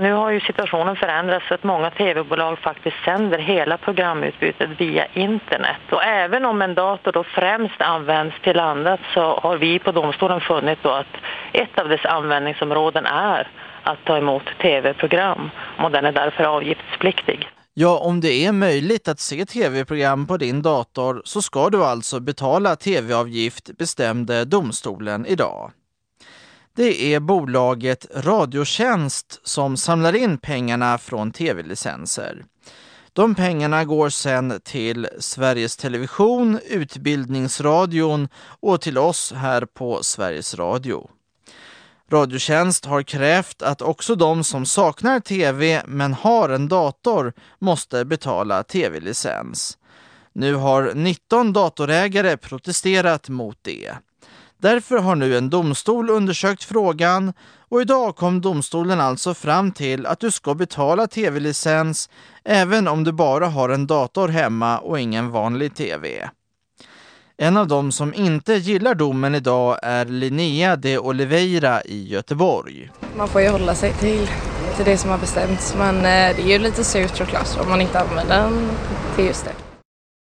Nu har ju situationen förändrats så att många tv-bolag faktiskt sänder hela programutbytet via internet. Och även om en dator då främst används till annat så har vi på domstolen funnit då att ett av dess användningsområden är att ta emot tv-program och den är därför avgiftspliktig. Ja, om det är möjligt att se tv-program på din dator så ska du alltså betala tv-avgift bestämde domstolen idag. Det är bolaget Radiotjänst som samlar in pengarna från tv-licenser. De pengarna går sen till Sveriges Television, Utbildningsradion och till oss här på Sveriges Radio. Radiotjänst har krävt att också de som saknar tv men har en dator måste betala tv-licens. Nu har 19 datorägare protesterat mot det. Därför har nu en domstol undersökt frågan och idag kom domstolen alltså fram till att du ska betala tv-licens även om du bara har en dator hemma och ingen vanlig tv. En av dem som inte gillar domen idag är Linnea de Oliveira i Göteborg. Man får ju hålla sig till, till det som har bestämts men eh, det är ju lite surt såklart om man inte använder den till just det.